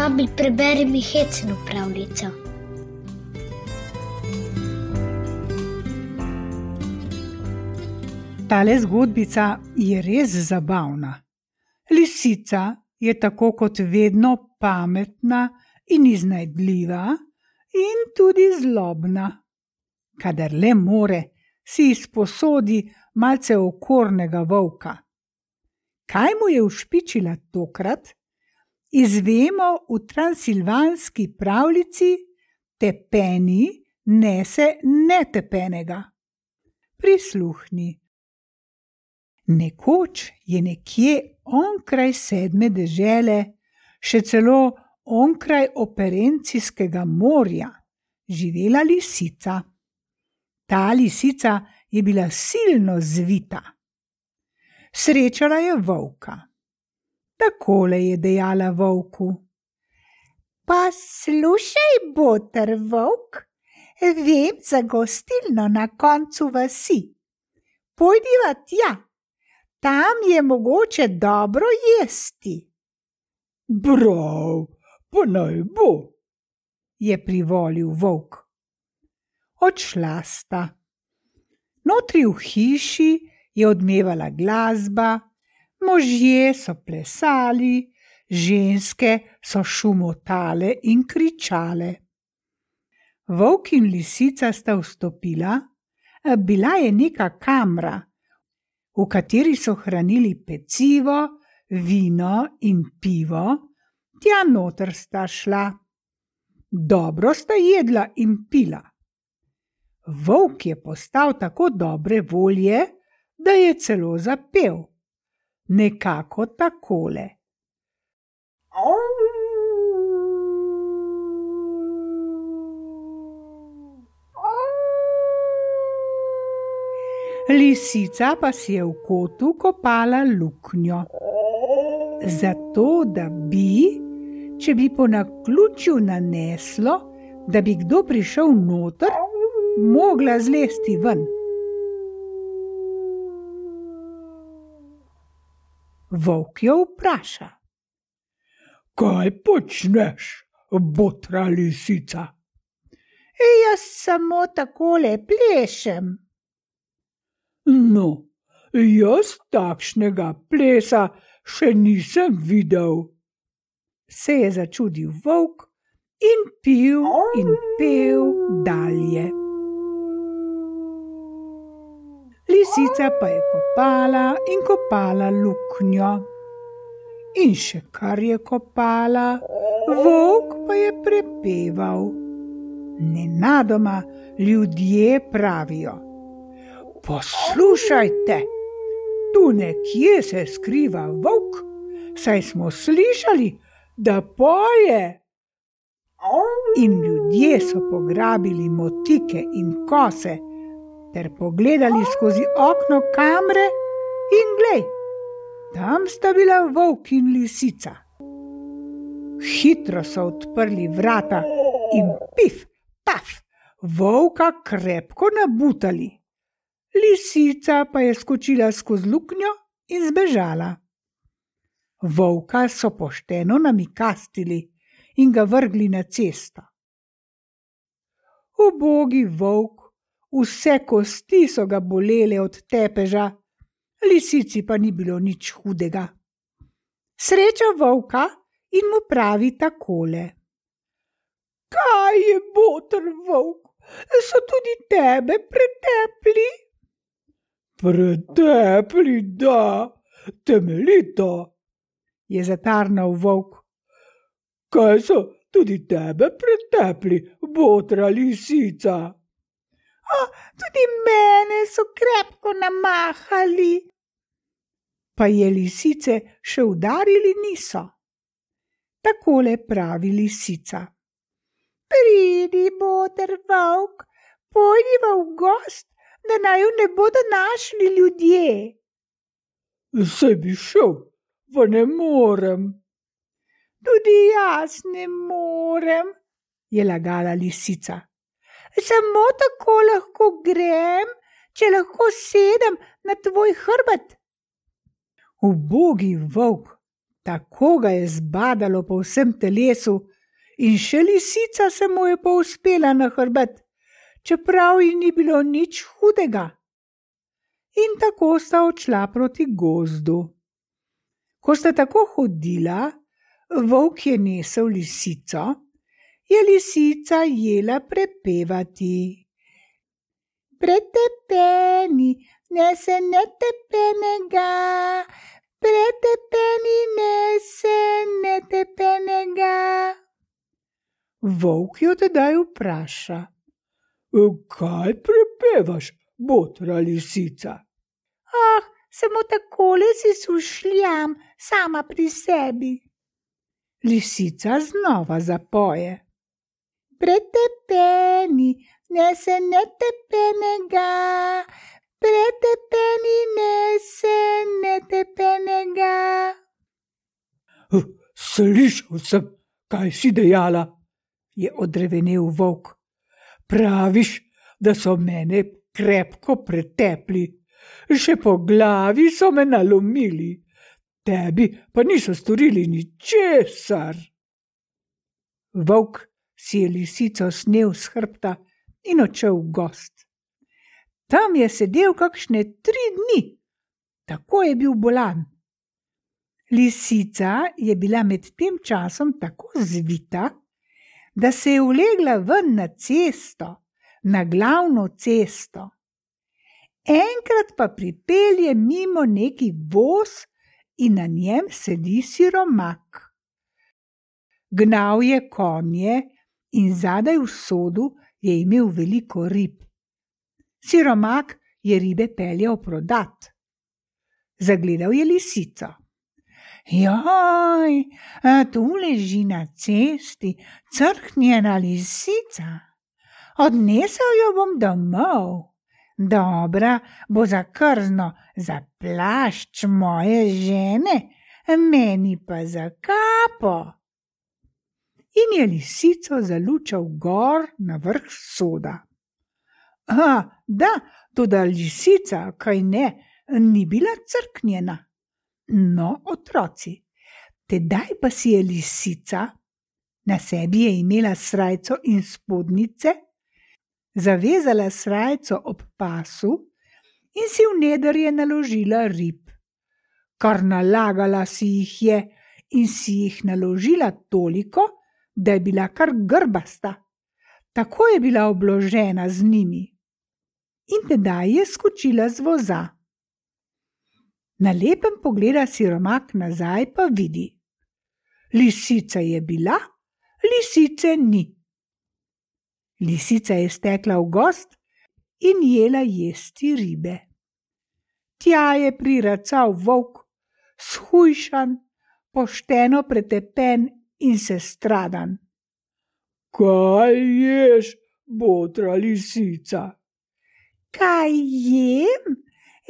Babi, preberi mi hecno pravljico. Tale zgodbica je res zabavna. Lisica je tako kot vedno pametna in iznajdljiva, in tudi zlobna. Kadar le more, si izposodi malce okornega volka. Kaj mu je ušpičila tokrat? Izvemo v transilvanski pravljici: Tepeni nese netepenega. Prisluhni. Nekoč je nekje onkraj sedme dežele, še celo onkraj operencijskega morja, živela lisica. Ta lisica je bila silno zvita. Srečala je volka. Takole je dejala volku: Pa slušaj, boter volk, vem za gostilno na koncu vasi. Pojdiva tja tam je mogoče dobro jesti. Prav, pa naj bo, je privolil volk. Odšla sta. Notri v hiši je odmevala glasba, možje so plesali, ženske so šumotale in kričale. Volk in lisica sta vstopila, bila je neka kamra v kateri so hranili pecivo, vino in pivo, tja noter sta šla. Dobro sta jedla in pila. Volk je postal tako dobre volje, da je celo zapel. Nekako takole. Lisica pa si je v kotu kopala luknjo. Zato, da bi, če bi po naključju naneslo, da bi kdo prišel noter, mogla zlesti ven. Volk jo vpraša: Kaj počneš, botra lisica? Ej, jaz samo takole plešem. No, jaz takšnega plesa še nisem videl. Se je začudil volk in pil in pil dalje. Lisica pa je kopala in kopala luknjo. In še kar je kopala, volk pa je prepeval. Nenadoma ljudje pravijo: Poslušajte, tu nekje se skriva volk, saj smo slišali, da poje. In ljudje so pograbili motike in kose, ter pogledali skozi okno kamre, in glej, tam sta bila volk in lisica. Hitro so odprli vrata in pif, paf, volka krepko nabutali. Lisica pa je skočila skozi luknjo in zbežala. Volka so pošteno namikastili in ga vrgli na cesto. Ubogi volk, vse kosti so ga bolele od tepeža, lisici pa ni bilo nič hudega. Sreča volka in mu pravi takole: Kaj je botr volk, so tudi tebe pretepli? Pretepli, da, temeljito, je zatarnal volk. Kaj so tudi tebe pretepli, botra lisica? O, tudi mene so krepko namahali. Pa je lisice še udarili niso. Takole pravi lisica. Pridi, boter volk, pojdiva v gost da naj jo ne bodo našli ljudje. Se bi šel, pa ne morem. Tudi jaz ne morem, je lagala lisica. Samo tako lahko grem, če lahko sedem na tvoj hrbet. Ubogi volk Tako ga je zbadalo po vsem telesu, in še lisica se mu je povzpela na hrbet, čeprav ji ni bilo nič hudega. In tako sta odšla proti gozdu. Ko sta tako hodila, volk je nesel lisico, je lisica jela prepevati. Pretepeni, ne se ne tepenega, pretepeni, ne se ne tepenega. Volk jo tedaj vpraša: Kaj prepevaš, botra lisica? Ah, samo takole si sušljam, sama pri sebi. Lisica znova zapoje. Pretepeni, ne se ne tepenega, pretepeni, ne se ne tepenega. Slišal sem, kaj si dejala, je odrevenel volk. Praviš, da so mene krepko pretepli, še po glavi so me nalomili, tebi pa niso storili ničesar. Volk si je lisico snel s hrbta in odšel v gost. Tam je sedel kakšne tri dni, tako je bil bolan. Lisica je bila med tem časom tako zvita, da se je ulegla ven na cesto, na glavno cesto. Enkrat pa pripelje mimo neki voz in na njem sedi siromak. Gnal je konje in zadaj v sodu je imel veliko rib. Siromak je ribe peljal prodat. Zagledal je lisico. Joj, tu leži na cesti crknjena lisica. Odnesel jo bom domov. Dobra bo za krzno, za plašč moje žene, meni pa za kapo in je lisico zalučal gor na vrh soda. A, da, tudi lisica, kaj ne, ni bila crknjena. No, otroci, tedaj pa si je lisica, na sebi je imela srajco in spodnice, zavezala srajco ob pasu in si v nederje naložila rib. Kar nalagala si jih je in si jih naložila toliko, da je bila kar grbasta, tako je bila obložena z njimi. In tedaj je skočila z voza. Na lepem pogleda siromak nazaj, pa vidi: Lisica je bila, lisice ni. Lisica je stekla v gost in jela jesti ribe. Tja je priracal volk, shujšan, pošteno pretepen in se stradan. Kaj ješ, botra lisica? Kaj jem?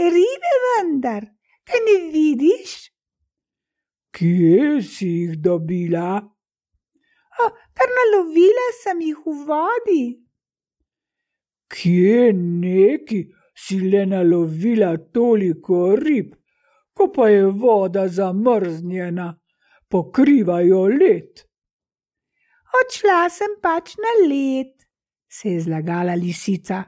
Ribe vendar, kaj ne vidiš? Kje si jih dobila? O, kar nalovila sem jih v vodi. Kje neki si le nalovila toliko rib, ko pa je voda zamrznjena? Pokrivajo led. Odšla sem pač na led, se je zlagala lisica.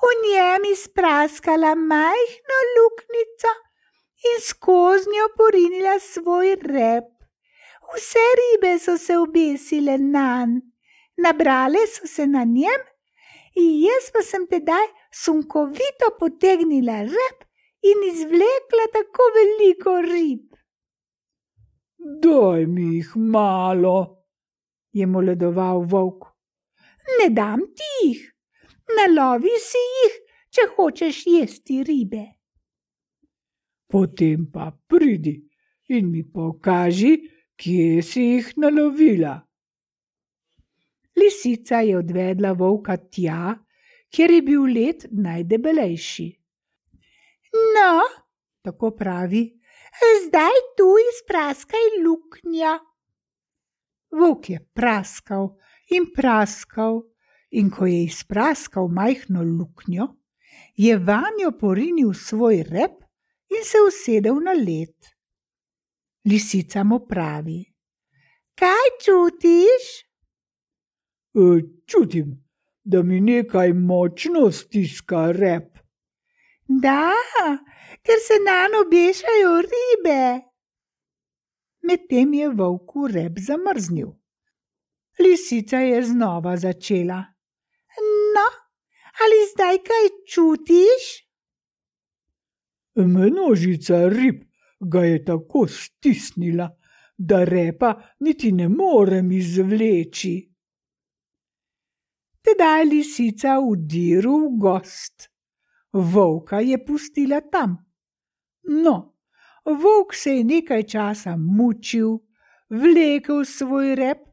V njem izpraskala majhno luknjico in skozi njo porinila svoj rep. Vse ribe so se obesile na njem, nabrale so se na njem, in jaz pa sem tedaj sunkovito potegnila rep in izvlekla tako veliko rib. Daj mi jih malo, je moledoval volk. Ne dam ti jih, nalovi si jih, če hočeš jesti ribe. Potem pa pridi in mi pokaži, kje si jih nalovila. Lisica je odvedla volka tja, kjer je bil led najdebelejši. No, tako pravi, zdaj tu izpraskaj luknja. Vuk je praskal in praskal, in ko je izpraskal majhno luknjo, je vanjo porinil svoj rep in se usedel na led. Lisica mu pravi: Kaj čutiš? E, čutim, da mi nekaj močno stiska rep. Da, ker se na no obešajo ribe. Medtem je volku rep zamrznil. Lisica je znova začela. No, ali zdaj kaj čutiš? Množica rib ga je tako stisnila, da repa niti ne morem izvleči. Tedaj je lisica v gost. Volka je pustila tam. No, volk se je nekaj časa mučil, vlekel svoj rep,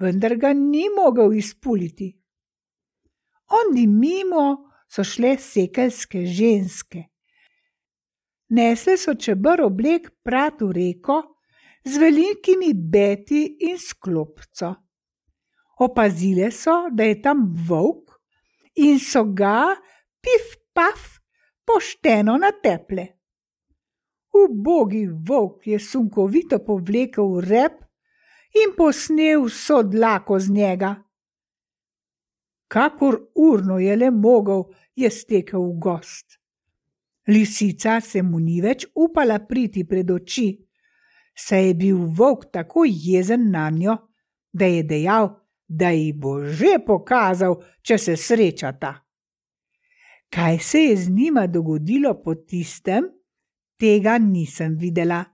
vendar ga ni mogel izpuliti. Oni mimo so šle sekeljske ženske. Nesle so čebr oblek prat v reko z velikimi beti in sklopco. Opazile so, da je tam volk in so ga, pif paf, pošteno nateple. Ubogi volk je sunkovito povlekel rep in posnel vso dlako z njega. Kakor urno je le mogel, je stekel v gost. Lisica se mu ni več upala priti pred oči, saj je bil volk tako jezen na njo, da je dejal, da ji bo že pokazal, če se srečata. Kaj se je z njima dogodilo po tistem, tega nisem videla.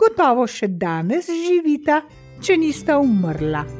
Gotovo še danes živita, če nista umrla.